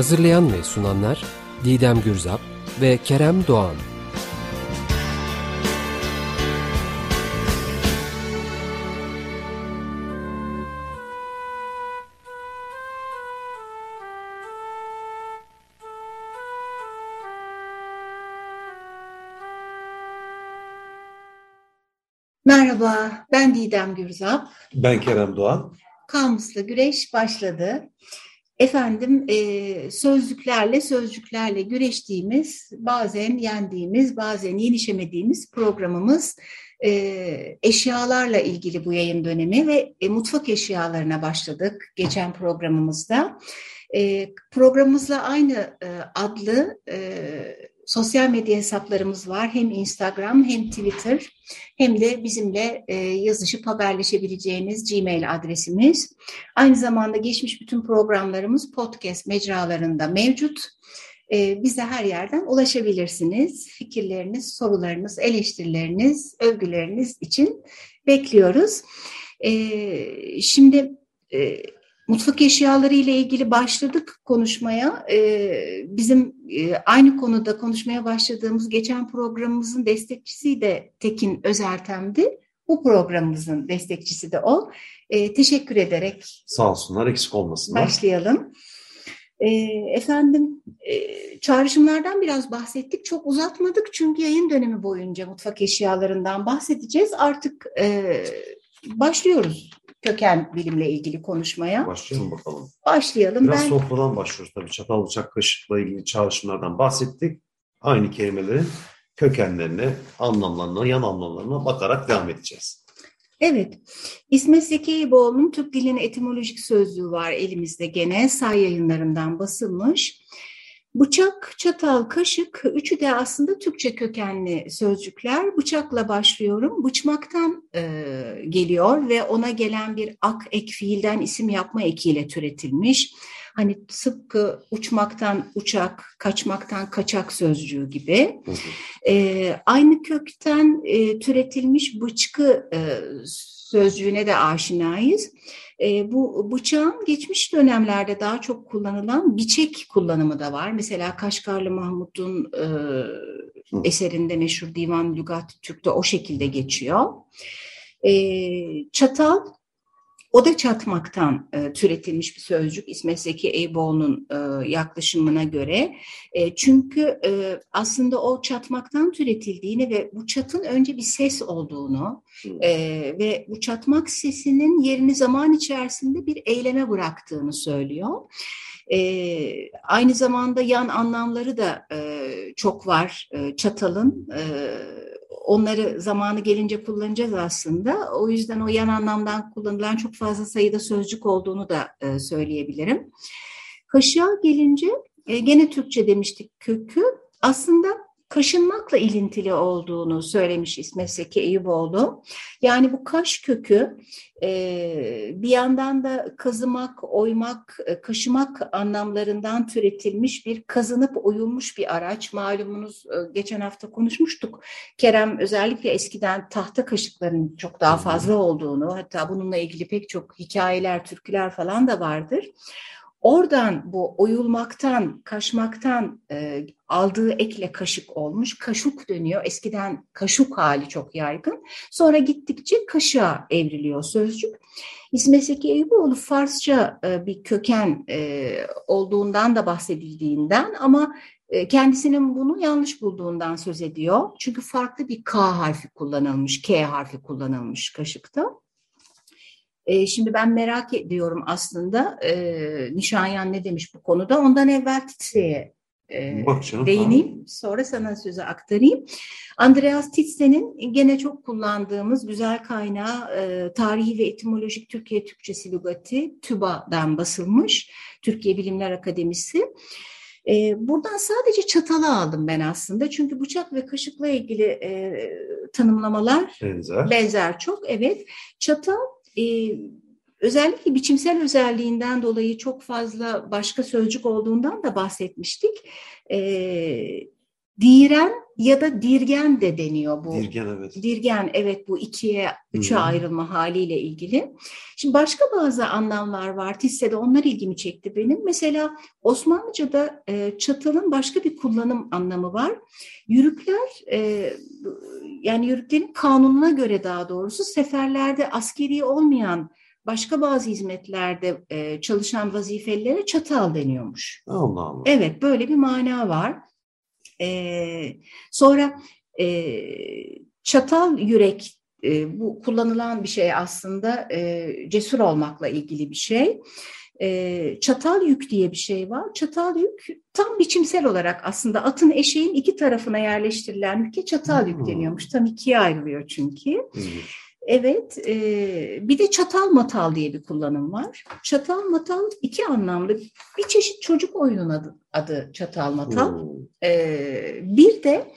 Hazırlayan ve sunanlar Didem Gürzap ve Kerem Doğan. Merhaba, ben Didem Gürzap. Ben Kerem Doğan. Kamusla güreş başladı efendim e, sözlüklerle sözcüklerle güreştiğimiz bazen yendiğimiz bazen yenişemediğimiz programımız e, eşyalarla ilgili bu yayın dönemi ve e, mutfak eşyalarına başladık geçen programımızda. E, programımızla aynı e, adlı e, sosyal medya hesaplarımız var. Hem Instagram hem Twitter hem de bizimle e, yazışıp haberleşebileceğiniz Gmail adresimiz. Aynı zamanda geçmiş bütün programlarımız podcast mecralarında mevcut. E, bize her yerden ulaşabilirsiniz. Fikirleriniz, sorularınız, eleştirileriniz, övgüleriniz için bekliyoruz. E, şimdi... E, Mutfak eşyaları ile ilgili başladık konuşmaya. Ee, bizim e, aynı konuda konuşmaya başladığımız geçen programımızın destekçisi de Tekin Özertem'di. Bu programımızın destekçisi de o. Ee, teşekkür ederek. Sağ olsunlar, eksik olmasınlar. Başlayalım. Ee, efendim, e, çağrışımlardan biraz bahsettik. Çok uzatmadık çünkü yayın dönemi boyunca mutfak eşyalarından bahsedeceğiz. Artık e, başlıyoruz köken bilimle ilgili konuşmaya. Başlayalım bakalım. Başlayalım. Biraz ben... sofradan başlıyoruz tabii. Çatal, bıçak, kaşıkla ilgili çağrışımlardan bahsettik. Aynı kelimelerin kökenlerine, anlamlarına, yan anlamlarına bakarak devam edeceğiz. Evet, İsmet Zeki Eyüboğlu'nun Türk Dilinin Etimolojik Sözlüğü var elimizde gene, say yayınlarından basılmış. Bıçak, çatal, kaşık üçü de aslında Türkçe kökenli sözcükler. Bıçakla başlıyorum. Bıçmaktan e, geliyor ve ona gelen bir ak ek fiilden isim yapma ekiyle türetilmiş. Hani sıpkı uçmaktan uçak, kaçmaktan kaçak sözcüğü gibi. E, aynı kökten e, türetilmiş bıçkı e, sözcüğüne de aşinayız. E, bu bıçağın geçmiş dönemlerde daha çok kullanılan biçek kullanımı da var. Mesela Kaşgarlı Mahmut'un e, eserinde meşhur Divan Lügat Türk'te o şekilde geçiyor. E, çatal o da çatmaktan e, türetilmiş bir sözcük İsmet Zeki Eyüboğlu'nun e, yaklaşımına göre. E, çünkü e, aslında o çatmaktan türetildiğini ve bu çatın önce bir ses olduğunu e, ve bu çatmak sesinin yerini zaman içerisinde bir eyleme bıraktığını söylüyor. E, aynı zamanda yan anlamları da e, çok var e, çatalın. E, onları zamanı gelince kullanacağız aslında. O yüzden o yan anlamdan kullanılan çok fazla sayıda sözcük olduğunu da e, söyleyebilirim. Kaşığa gelince e, gene Türkçe demiştik kökü. Aslında kaşınmakla ilintili olduğunu söylemiş İsmet Seki Eyüboğlu. Yani bu kaş kökü e, bir yandan da kazımak, oymak, e, kaşımak anlamlarından türetilmiş bir kazınıp oyulmuş bir araç. Malumunuz e, geçen hafta konuşmuştuk. Kerem özellikle eskiden tahta kaşıkların çok daha fazla olduğunu hatta bununla ilgili pek çok hikayeler, türküler falan da vardır. Oradan bu oyulmaktan, kaşmaktan e, aldığı ekle kaşık olmuş. Kaşuk dönüyor. Eskiden kaşuk hali çok yaygın. Sonra gittikçe kaşığa evriliyor sözcük. İsmet Zeki Eyüboğlu Farsça e, bir köken e, olduğundan da bahsedildiğinden ama e, kendisinin bunu yanlış bulduğundan söz ediyor. Çünkü farklı bir K harfi kullanılmış, K harfi kullanılmış kaşıkta. E, şimdi ben merak ediyorum aslında e, Nişanyan ne demiş bu konuda. Ondan evvel titreye e, canım, değineyim. Sonra sana sözü aktarayım. Andreas Titsen'in gene çok kullandığımız güzel kaynağı e, Tarihi ve Etimolojik Türkiye Türkçesi Lügati TÜBA'dan basılmış. Türkiye Bilimler Akademisi. E, buradan sadece çatalı aldım ben aslında. Çünkü bıçak ve kaşıkla ilgili e, tanımlamalar Benzer. benzer çok. Evet, çatal e, özellikle biçimsel özelliğinden dolayı çok fazla başka sözcük olduğundan da bahsetmiştik. E, diren ya da dirgen de deniyor bu. Dirgen evet. Dirgen evet bu ikiye, üçe hı. ayrılma haliyle ilgili. Şimdi başka bazı anlamlar var. Tisse'de onlar ilgimi çekti benim. Mesela Osmanlıca'da e, çatalın başka bir kullanım anlamı var. Yürükler e, yani yürüklerin kanununa göre daha doğrusu seferlerde askeri olmayan başka bazı hizmetlerde e, çalışan vazifelilere çatal deniyormuş. Allah Allah. Evet, böyle bir mana var. Ee, sonra e, çatal yürek e, bu kullanılan bir şey aslında e, cesur olmakla ilgili bir şey. E, çatal yük diye bir şey var. Çatal yük tam biçimsel olarak aslında atın eşeğin iki tarafına yerleştirilen yüke çatal yük Hmm. deniyormuş. Tam ikiye ayrılıyor çünkü. İlginç. Evet, e, bir de çatal matal diye bir kullanım var. Çatal matal iki anlamlı bir çeşit çocuk oyunun adı, adı çatal matal. E, bir de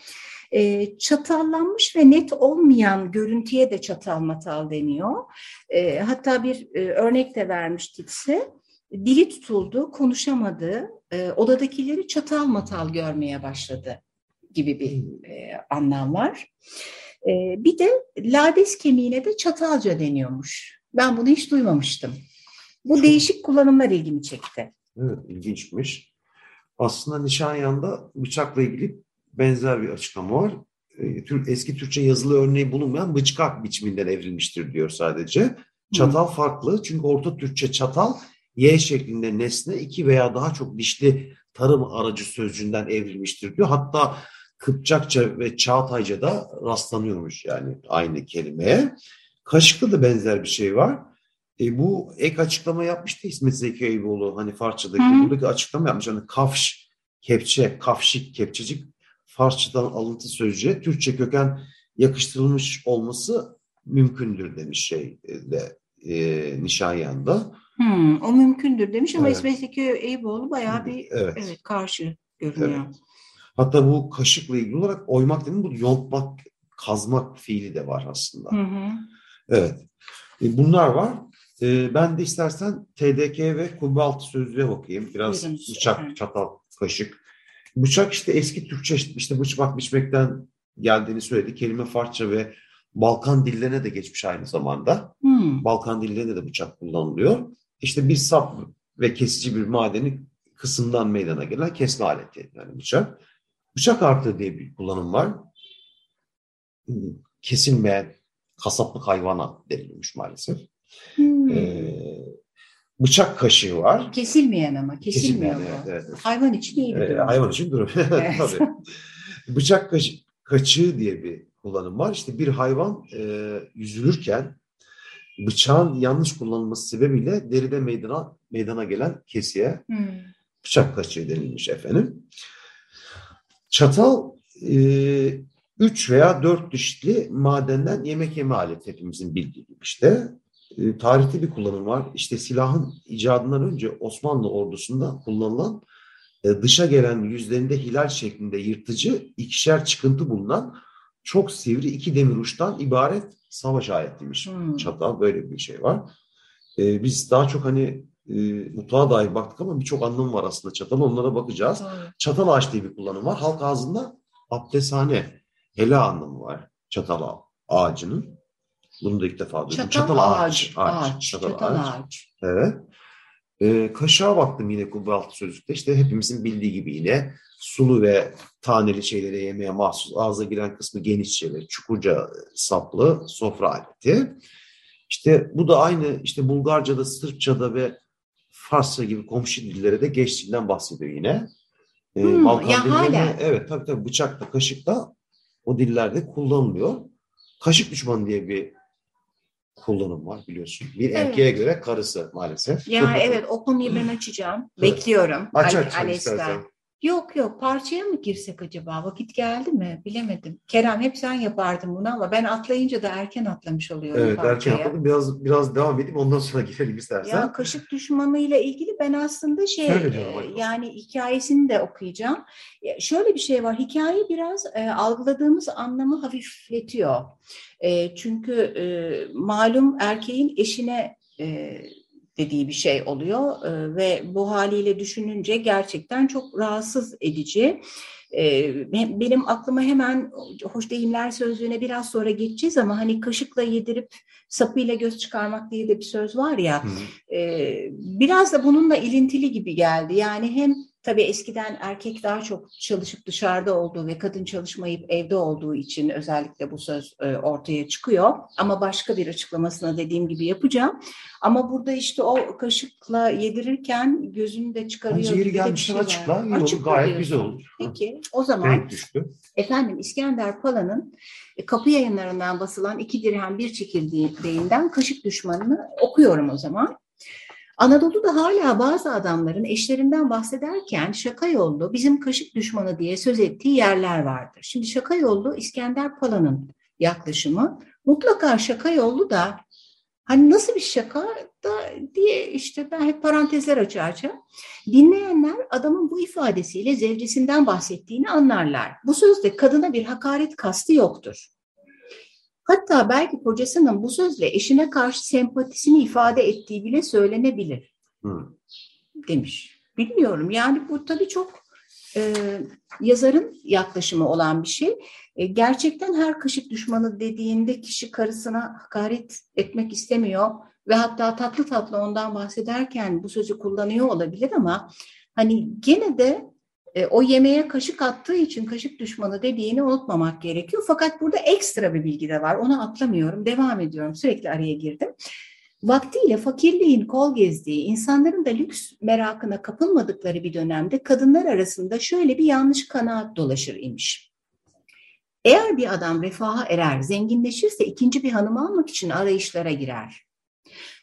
e, çatallanmış ve net olmayan görüntüye de çatal matal deniyor. E, hatta bir e, örnek de vermiştik size. Dili tutuldu, konuşamadı, e, odadakileri çatal matal görmeye başladı gibi bir e, anlam var. E, bir de lades kemiğine de çatalca deniyormuş. Ben bunu hiç duymamıştım. Bu Çok- değişik kullanımlar ilgimi çekti. Evet, ilginçmiş. Aslında Nişanyan'da bıçakla ilgili benzer bir açıklama var. E, Tür- Eski Türkçe yazılı örneği bulunmayan bıçkak biçiminden evrilmiştir diyor sadece. Çatal farklı çünkü Orta Türkçe çatal Y şeklinde nesne iki veya daha çok dişli tarım aracı sözcüğünden evrilmiştir diyor. Hatta Kıpçakça ve Çağatayca'da rastlanıyormuş yani aynı kelimeye. Kaşıkta da benzer bir şey var. E, bu ek açıklama yapmıştı İsmet Zeki Eyüboğlu hani Farsçadaki Hı. buradaki açıklama yapmış. Hani kafş, kepçe, kafşik, kepçecik Farsçadan alıntı sözcüğe Türkçe köken yakıştırılmış olması mümkündür demiş şey e, de e, Nişanyan'da. Hmm, o mümkündür demiş ama Evet. İsmet Zeki Eyüboğlu bayağı bir Evet. evet, karşı görünüyor. Evet. Hatta bu kaşıkla ilgili olarak oymak dediğim bu yontmak, kazmak fiili de var aslında. Hı hı. Evet. E, Bunlar var. E, Ben de istersen TDK ve Kubbaltı sözlüğe bakayım. Biraz Buyurunuz bıçak, efendim. çatal, kaşık. Bıçak işte eski Türkçe işte bıçmak biçmekten geldiğini söyledi. Kelime Farsça ve Balkan dillerine de geçmiş aynı zamanda. Hmm. Balkan dillerinde de bıçak kullanılıyor. İşte bir sap ve kesici bir madeni kısımdan meydana gelen kesme aleti yani bıçak. Bıçak artığı diye bir kullanım var. Kesilmeyen kasaplık hayvana denilmiş maalesef. Hmm. Ee, bıçak kaşığı var. Kesilmeyen ama kesilmiyor Kesilmeyen, bu. evet, evet. Hayvan için iyi bir Ee, durum. hayvan için durum. Evet. Tabii. Bıçak kaşı- kaçığı diye bir kullanım var. İşte bir hayvan e, yüzülürken bıçağın yanlış kullanılması sebebiyle deride meydana meydana gelen kesiye Hmm. bıçak kaçığı denilmiş efendim. Çatal e, üç veya dört dişli madenden yemek yeme aleti hepimizin bildiği gibi işte. E, tarihte bir kullanım var. İşte silahın icadından önce Osmanlı ordusunda kullanılan e, dışa gelen yüzlerinde hilal şeklinde yırtıcı ikişer çıkıntı bulunan çok sivri iki demir uçtan ibaret savaş aletiymiş. Hmm. Çatal böyle bir şey var. E, biz daha çok hani e, mutfağa dair baktık ama birçok anlamı var aslında çatal. Onlara bakacağız. Doğru. Çatal ağaç diye bir kullanım var. Halk ağzında abdesthane, hele anlamı var çatal ağacının. Bunu da ilk defa duydum. Çatal, ağaç, ağaç, çatal, çatal ağaç. ağaç. Evet. Ee, kaşığa baktım yine Kubbaltı sözlükte. İşte hepimizin bildiği gibi yine sulu ve taneli şeylere yemeye mahsus ağza giren kısmı genişçe ve çukurca saplı sofra aleti. İşte bu da aynı işte Bulgarca'da, Sırpça'da ve Farsça gibi komşu dillere de geçtiğinden bahsediyor yine. Ee, Hmm, Balkan ya hala. Evet tabii tabii bıçakla, kaşıkla o dillerde kullanılıyor. Kaşık düşmanı diye bir kullanım var biliyorsun. Bir Evet. erkeğe göre karısı maalesef. Ya evet o konuyu ben açacağım. Bekliyorum. Aç Ali- aç Ales'ten. Yok yok parçaya mı girsek acaba? Vakit geldi mi? Bilemedim. Kerem hep sen yapardın bunu ama ben atlayınca da erken atlamış oluyorum Evet parçaya. erken atladım. Biraz, biraz devam edeyim ondan sonra girelim istersen. Ya kaşık düşmanıyla ilgili ben aslında şey e, yani hikayesini de okuyacağım. Ya Şöyle bir şey var. Hikaye biraz e, algıladığımız anlamı hafifletiyor. E, çünkü e, malum erkeğin eşine e, dediği bir şey oluyor E, ve bu haliyle düşününce gerçekten çok rahatsız edici. E, hem- benim aklıma hemen hoş deyimler sözlüğüne biraz sonra geçeceğiz ama hani kaşıkla yedirip sapıyla göz çıkarmak diye de bir söz var ya. Hı. Ee, biraz da bununla ilintili gibi geldi. Yani hem tabii eskiden erkek daha çok çalışıp dışarıda olduğu ve kadın çalışmayıp evde olduğu için özellikle bu söz e, ortaya çıkıyor. Ama başka bir açıklamasını dediğim gibi yapacağım. Ama burada işte o kaşıkla yedirirken gözünü de çıkarıyor. Bence yeri gelmişken şey açıkla. İyi olur, Açıkla gayet güzel olur. Peki o zaman. Efendim İskender Pala'nın e, kapı yayınlarından basılan iki dirhem bir çekirdeğinden Kaşık Düşmanı'nı okuyorum o zaman. Anadolu'da hala bazı adamların eşlerinden bahsederken şaka yollu bizim kaşık düşmanı diye söz ettiği yerler vardır. Şimdi şaka yollu İskender Pala'nın yaklaşımı mutlaka şaka yollu da hani nasıl bir şaka da diye işte ben hep parantezler açacağım. Dinleyenler adamın bu ifadesiyle zevcesinden bahsettiğini anlarlar. Bu sözde kadına bir hakaret kastı yoktur. Hatta belki kocasının bu sözle eşine karşı sempatisini ifade ettiği bile söylenebilir Hı. demiş. Bilmiyorum yani bu tabii çok e, yazarın yaklaşımı olan bir şey. E, gerçekten her kaşık düşmanı dediğinde kişi karısına hakaret etmek istemiyor ve hatta tatlı tatlı ondan bahsederken bu sözü kullanıyor olabilir ama hani gene de e, o yemeğe kaşık attığı için kaşık düşmanı dediğini unutmamak gerekiyor. Fakat burada ekstra bir bilgi de var. Onu atlamıyorum. Devam ediyorum. Sürekli araya girdim. Vaktiyle fakirliğin kol gezdiği, insanların da lüks merakına kapılmadıkları bir dönemde kadınlar arasında şöyle bir yanlış kanaat dolaşır imiş. Eğer bir adam refaha erer, zenginleşirse ikinci bir hanım almak için arayışlara girer.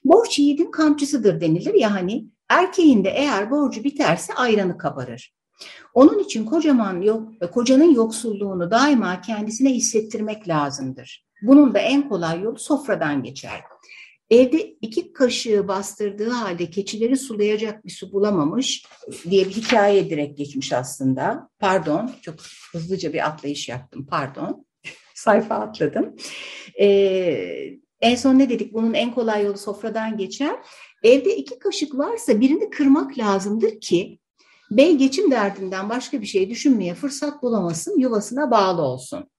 Borç yiğidin kamçısıdır denilir ya hani erkeğin de eğer borcu biterse ayranı kabarır. Onun için kocaman yok, kocanın yoksulluğunu daima kendisine hissettirmek lazımdır. Bunun da en kolay yolu sofradan geçer. Evde iki kaşığı bastırdığı halde keçileri sulayacak bir su bulamamış diye bir hikaye direkt geçmiş aslında. Pardon, çok hızlıca bir atlayış yaptım, pardon. Sayfa atladım. Ee, en son ne dedik? Bunun en kolay yolu sofradan geçer. Evde iki kaşık varsa birini kırmak lazımdır ki bey geçim derdinden başka bir şey düşünmeye fırsat bulamasın, yuvasına bağlı olsun.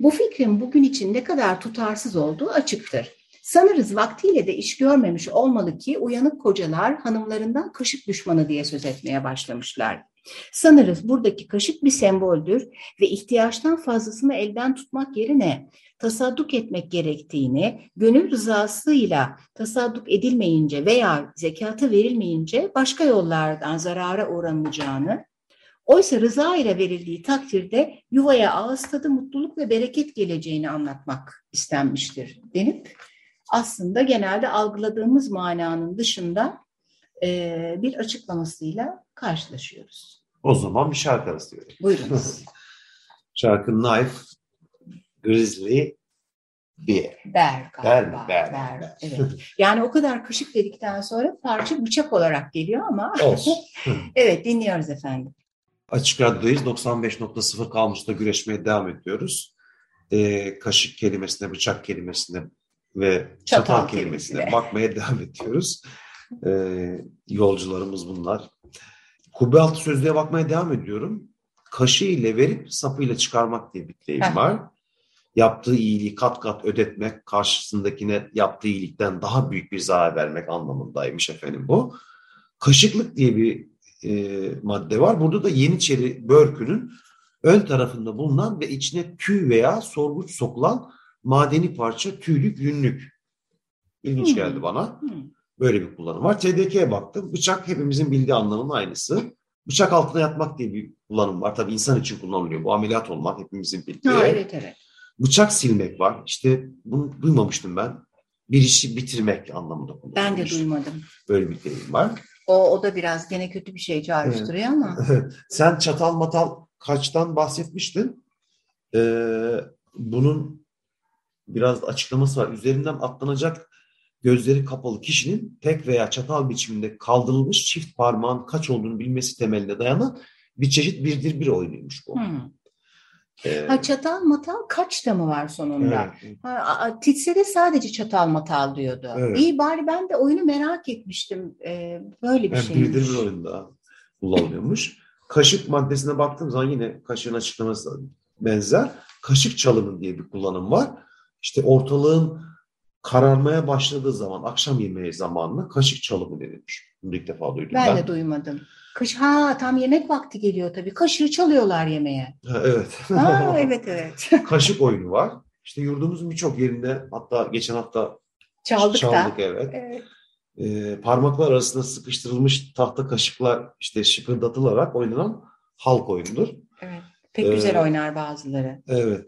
Bu fikrin bugün için ne kadar tutarsız olduğu açıktır. Sanırız vaktiyle de iş görmemiş olmalı ki uyanık kocalar hanımlarından kaşık düşmanı diye söz etmeye başlamışlar. Sanırız buradaki kaşık bir semboldür ve ihtiyaçtan fazlasını elden tutmak yerine tasadduk etmek gerektiğini, gönül rızasıyla tasadduk edilmeyince veya zekatı verilmeyince başka yollardan zarara uğranacağını, oysa rıza ile verildiği takdirde yuvaya ağız tadı mutluluk ve bereket geleceğini anlatmak istenmiştir denip aslında genelde algıladığımız mananın dışında e, bir açıklamasıyla karşılaşıyoruz. O zaman bir şarkı arası diyorum. Buyurunuz. Şarkı Knife, Grizzly, Bear. Ber, ber. Evet. Yani o kadar kaşık dedikten sonra parça bıçak olarak geliyor ama Olsun. evet dinliyoruz efendim. Açık Radyo'dayız. 95.0 kalmışta güreşmeye devam ediyoruz. Ee, kaşık kelimesine, bıçak kelimesine ve Çatal çatal, kelimesine. kelimesine bakmaya devam ediyoruz. Ee, yolcularımız bunlar. Kubbe altı sözlüğe bakmaya devam ediyorum. Kaşı ile verip sapıyla çıkarmak diye bir deyim var. Yaptığı iyiliği kat kat ödetmek, karşısındakine yaptığı iyilikten daha büyük bir zarar vermek anlamındaymış efendim bu. Kaşıklık diye bir e, madde var. Burada da Yeniçeri börkünün ön tarafında bulunan ve içine tüy veya sorguç sokulan madeni parça tüylük yünlük. İlginç Hmm. geldi bana. Böyle bir kullanım var. TDK'ye baktım. Bıçak hepimizin bildiği anlamının aynısı. Bıçak altına yatmak diye bir kullanım var. Tabii insan için kullanılıyor. Bu ameliyat olmak hepimizin bildiği. Ha, evet evet. Bıçak silmek var. İşte bunu duymamıştım ben. Bir işi bitirmek anlamında kullanılmış. Ben de duymadım. Böyle bir deyim var. O, o da biraz gene kötü bir şey çağrıştırıyor evet. ama. Sen çatal matal kaçtan bahsetmiştin. Ee, bunun biraz açıklaması var. Üzerinden atlanacak gözleri kapalı kişinin tek veya çatal biçiminde kaldırılmış çift parmağın kaç olduğunu bilmesi temeline dayanan bir çeşit birdir bir oyunuymuş bu. Hmm. Ee, ha, çatal matal kaç da mı var sonunda? Evet. Ha, Titse de sadece çatal matal diyordu. Evet. İyi bari ben de oyunu merak etmiştim. Ee, böyle bir yani şeymiş. Birdir bir oyunda kullanılıyormuş. Kaşık maddesine baktığım zaman yine kaşığın açıklaması benzer. Kaşık çalımı diye bir kullanım var. İşte ortalığın kararmaya başladığı zaman akşam yemeği zamanına kaşık çalımı denilmiş. Bunu ilk defa duydum ben. Ben de duymadım. Kaş ha tam yemek vakti geliyor tabii. Kaşığı çalıyorlar yemeğe. Ha, evet. Ha, evet evet. Kaşık oyunu var. İşte yurdumuzun birçok yerinde hatta geçen hafta çaldık, çaldık da. evet. evet. Ee, parmaklar arasında sıkıştırılmış tahta kaşıklar işte şıkırdatılarak oynanan halk oyunudur. Evet. Pek ee, güzel oynar bazıları. Evet.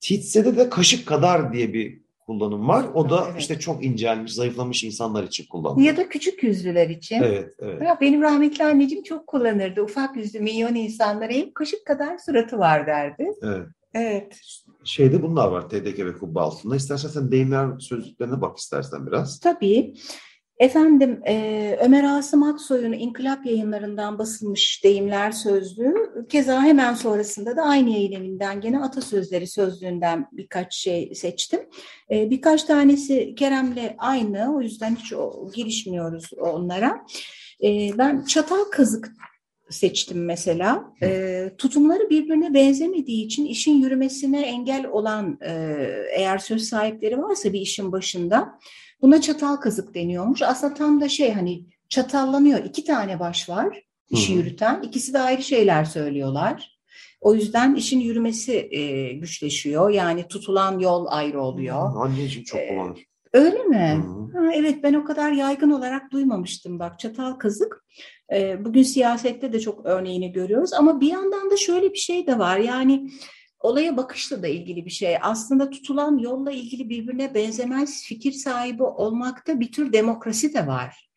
Titse'de de kaşık kadar diye bir kullanım var. O da evet. işte çok incelmiş, zayıflamış insanlar için kullanılıyor. Ya da küçük yüzlüler için. Evet, evet. Ya benim rahmetli anneciğim çok kullanırdı. Ufak yüzlü milyon insanlara hep kaşık kadar suratı var derdi. Evet. Evet. Şeyde bunlar var TDK ve kubbe altında. İstersen sen deyimler sözlüklerine bak istersen biraz. Tabii. Efendim e, Ömer Asım Aksoy'un İnkılap yayınlarından basılmış deyimler sözlüğü. Keza hemen sonrasında da aynı yayın evinden gene atasözleri sözlüğünden birkaç şey seçtim. E, birkaç tanesi Kerem'le aynı o yüzden hiç o, girişmiyoruz onlara. E, ben çatal kazık seçtim mesela. E, tutumları birbirine benzemediği için işin yürümesine engel olan e, eğer söz sahipleri varsa bir işin başında Buna çatal kazık deniyormuş. Aslında tam da şey hani çatallanıyor. İki tane baş var işi Hı-hı. yürüten. İkisi de ayrı şeyler söylüyorlar. O yüzden işin yürümesi e, güçleşiyor. Yani tutulan yol ayrı oluyor. Anneciğim çok e, kullanır. Öyle mi? Ha, evet ben o kadar yaygın olarak duymamıştım bak çatal kazık. E, bugün siyasette de çok örneğini görüyoruz ama bir yandan da şöyle bir şey de var. Yani olaya bakışla da ilgili bir şey. Aslında tutulan yolla ilgili birbirine benzemez fikir sahibi olmakta bir tür demokrasi de var.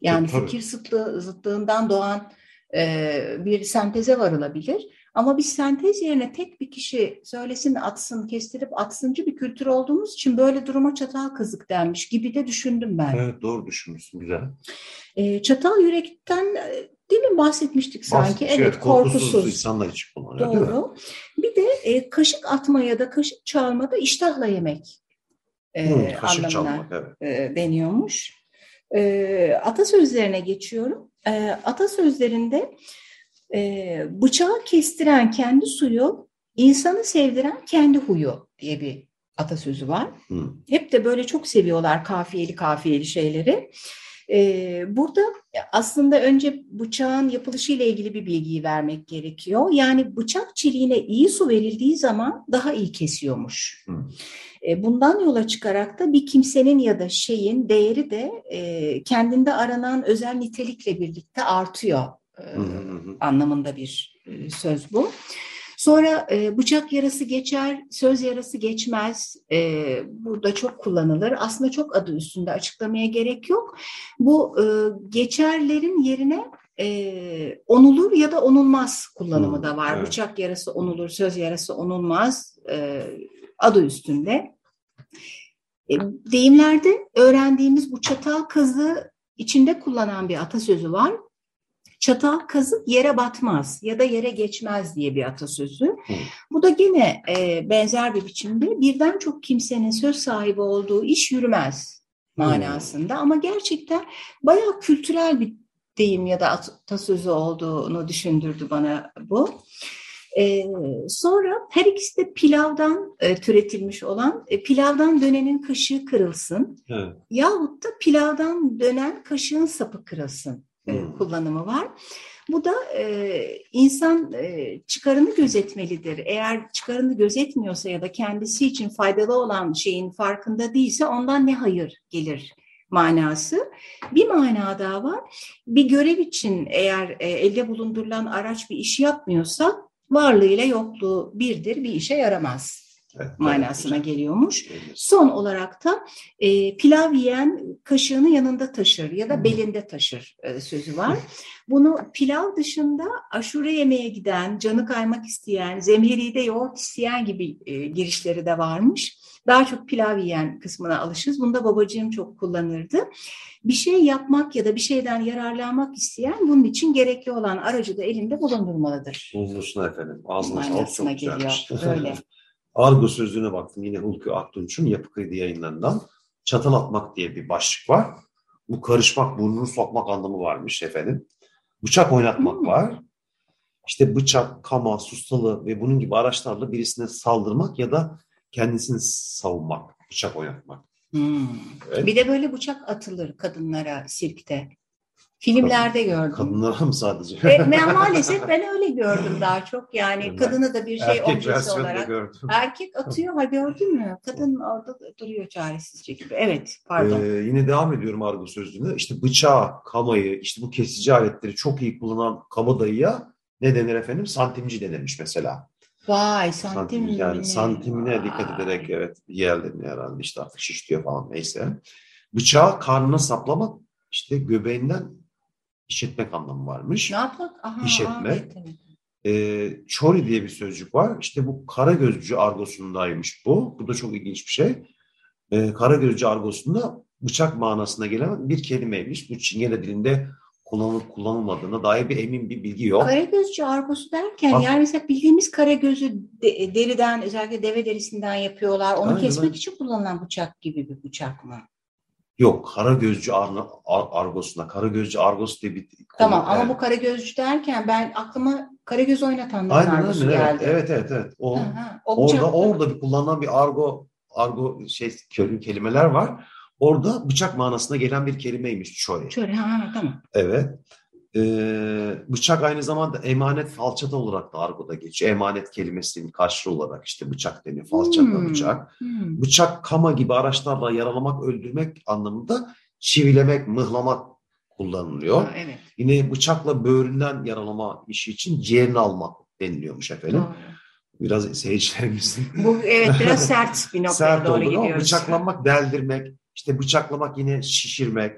Yani Tabii. fikir zıtlığı, zıtlığından doğan e, bir senteze varılabilir. Ama biz sentez yerine tek bir kişi söylesin atsın, kestirip atsıncı bir kültür olduğumuz için böyle duruma çatal kazık denmiş gibi de düşündüm ben. Evet doğru düşünmüşsün güzel. E, çatal yürekten Demin bahsetmiştik sanki. Bahsetmiş, evet, korkusuz. korkusuz insanlar için kullanılıyor Doğru. Bir de e, kaşık atma ya da kaşık çalmada iştahla yemek e, hmm, kaşık anlamına çalmak, evet. e, deniyormuş. E, atasözlerine geçiyorum. E, atasözlerinde e, bıçağı kestiren kendi suyu, insanı sevdiren kendi huyu diye bir atasözü var. Hmm. Hep de böyle çok seviyorlar kafiyeli kafiyeli şeyleri. Burada aslında önce bıçağın yapılışı ile ilgili bir bilgiyi vermek gerekiyor. Yani bıçak çeliğine iyi su verildiği zaman daha iyi kesiyormuş. Bundan yola çıkarak da bir kimsenin ya da şeyin değeri de kendinde aranan özel nitelikle birlikte artıyor anlamında bir söz bu. Sonra e, bıçak yarası geçer, söz yarası geçmez. E, burada çok kullanılır. Aslında çok adı üstünde açıklamaya gerek yok. Bu e, geçerlerin yerine e, onulur ya da onulmaz kullanımı da var. Evet. Bıçak yarası onulur, söz yarası onulmaz e, adı üstünde. E, deyimlerde öğrendiğimiz bu çatal kazı içinde kullanan bir atasözü var. Çatal kazık yere batmaz ya da yere geçmez diye bir atasözü. Hı. Bu da gene e, benzer bir biçimde birden çok kimsenin söz sahibi olduğu iş yürümez manasında. Hı. Ama gerçekten bayağı kültürel bir deyim ya da atasözü olduğunu düşündürdü bana bu. Ee, sonra her ikisi de pilavdan e, türetilmiş olan e, pilavdan dönenin kaşığı kırılsın evet. yahut da pilavdan dönen kaşığın sapı kırılsın hmm. kullanımı var. Bu da e, insan e, çıkarını gözetmelidir. Eğer çıkarını gözetmiyorsa ya da kendisi için faydalı olan şeyin farkında değilse ondan ne hayır gelir manası. Bir mana daha var. Bir görev için eğer e, elde bulundurulan araç bir iş yapmıyorsa varlığıyla yokluğu birdir, bir işe yaramaz Evet, manasına geliyormuş. Son olarak da e, pilav yiyen kaşığını yanında taşır ya da Hmm. belinde taşır e, sözü var. Bunu pilav dışında aşure yemeye giden, canı kaymak isteyen, zemheride yoğurt isteyen gibi e, girişleri de varmış. Daha çok pilav yiyen kısmına alışız. Bunu da babacığım çok kullanırdı. Bir şey yapmak ya da bir şeyden yararlanmak isteyen bunun için gerekli olan aracı da elinde bulundurmalıdır. Bulunursun efendim. Ağzına sağlık çok geliyor. güzelmiş. Böyle. Argo sözlüğüne baktım yine Hulki Aktunç'un Yapı Kredi yayınlarından. Çatal atmak diye bir başlık var. Bu karışmak, burnunu sokmak anlamı varmış efendim. Bıçak oynatmak Hmm. var. İşte bıçak, kama, sustalı ve bunun gibi araçlarla birisine saldırmak ya da kendisini savunmak, bıçak oynatmak. Hmm. Evet. Bir de böyle bıçak atılır kadınlara sirkte. Filmlerde gördüm. Kadınlara mı sadece? Ve ben maalesef ben öyle gördüm daha çok. Yani kadını da bir şey objesi olarak. gördüm. Erkek atıyor ha gördün mü? Kadın orada duruyor çaresizce gibi. Evet pardon. Ee, yine devam ediyorum argo sözlüğüne. İşte bıçağı, kamayı, işte bu kesici aletleri çok iyi kullanan kabadayıya ne denir efendim? Santimci denilmiş mesela. Vay Santim, santim. yani mi? santimine dikkat Vay. ederek evet yerlerini herhalde işte artık şişliyor falan neyse. Bıçağı karnına saplamak işte göbeğinden işitmek anlamı varmış. Ne yapmak? Aha, İş aa, etmek. evet, evet. Ee, çori diye bir sözcük var. İşte bu Karagözcü argosundaymış bu. Bu da çok ilginç bir şey. Ee, Karagözcü argosunda bıçak manasına gelen bir kelimeymiş. Bu Çingene dilinde kullanılıp kullanılmadığına dair bir emin bir bilgi yok. Karagözcü argosu derken Bak- yani mesela bildiğimiz karagözü de- deriden özellikle deve derisinden yapıyorlar. Onu Aynen, kesmek için kullanılan bıçak gibi bir bıçak mı? Yok, Karagözcü arna, ar, argosuna. Karagözcü argos diye bir Tamam ama Evet. bu karagözcü derken ben aklıma karagöz oynatanların Aynen argosu evet. geldi. Evet evet evet. O, bıçak- orada orada bir kullanılan bir argo argo şey kelimeler var. Orada bıçak manasına gelen bir kelimeymiş. Şöyle ha, ha, tamam. Evet. Ee, bıçak aynı zamanda emanet falçata olarak da argoda geçiyor. Emanet kelimesinin karşılığı olarak işte bıçak deniyor. Falçata Hmm, bıçak. hmm. Bıçak, kama gibi araçlarla yaralamak, öldürmek anlamında çivilemek, mıhlamak kullanılıyor. Ha, evet. Yine bıçakla böğründen yaralama işi için ciğerini almak deniliyormuş efendim. Doğru. Biraz seyircilerimizin Bu evet biraz sert bir noktaya sert doğru gidiyoruz. bıçaklanmak, deldirmek, işte bıçaklamak yine şişirmek,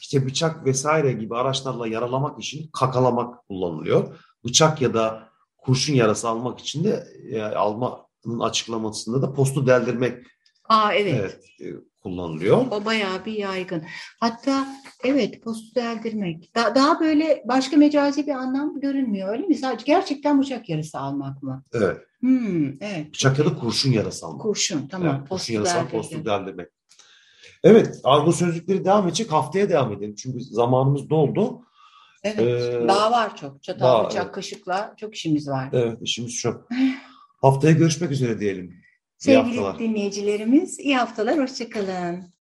işte bıçak vesaire gibi araçlarla yaralamak için kakalamak kullanılıyor. Bıçak ya da kurşun yarası almak için de e, almanın açıklamasında da postu deldirmek Aa evet. evet, e, kullanılıyor. O bayağı bir yaygın. Hatta evet postu deldirmek. Da- daha böyle başka mecazi bir anlam görünmüyor öyle mi? Sadece gerçekten bıçak yarısı almak mı? Evet, Hmm, evet. bıçak ya da kurşun yarası almak. Kurşun tamam. Evet, kurşun yarası postu deldirmek. Evet, argo sözlükleri devam edecek. Haftaya devam edelim. Çünkü zamanımız doldu. Evet. Ee, daha var çok. Çatal, daha, bıçak, evet. kaşıkla çok işimiz var. Evet, işimiz çok. Haftaya görüşmek üzere diyelim. İyi Sevgili haftalar. dinleyicilerimiz iyi haftalar. Hoşçakalın.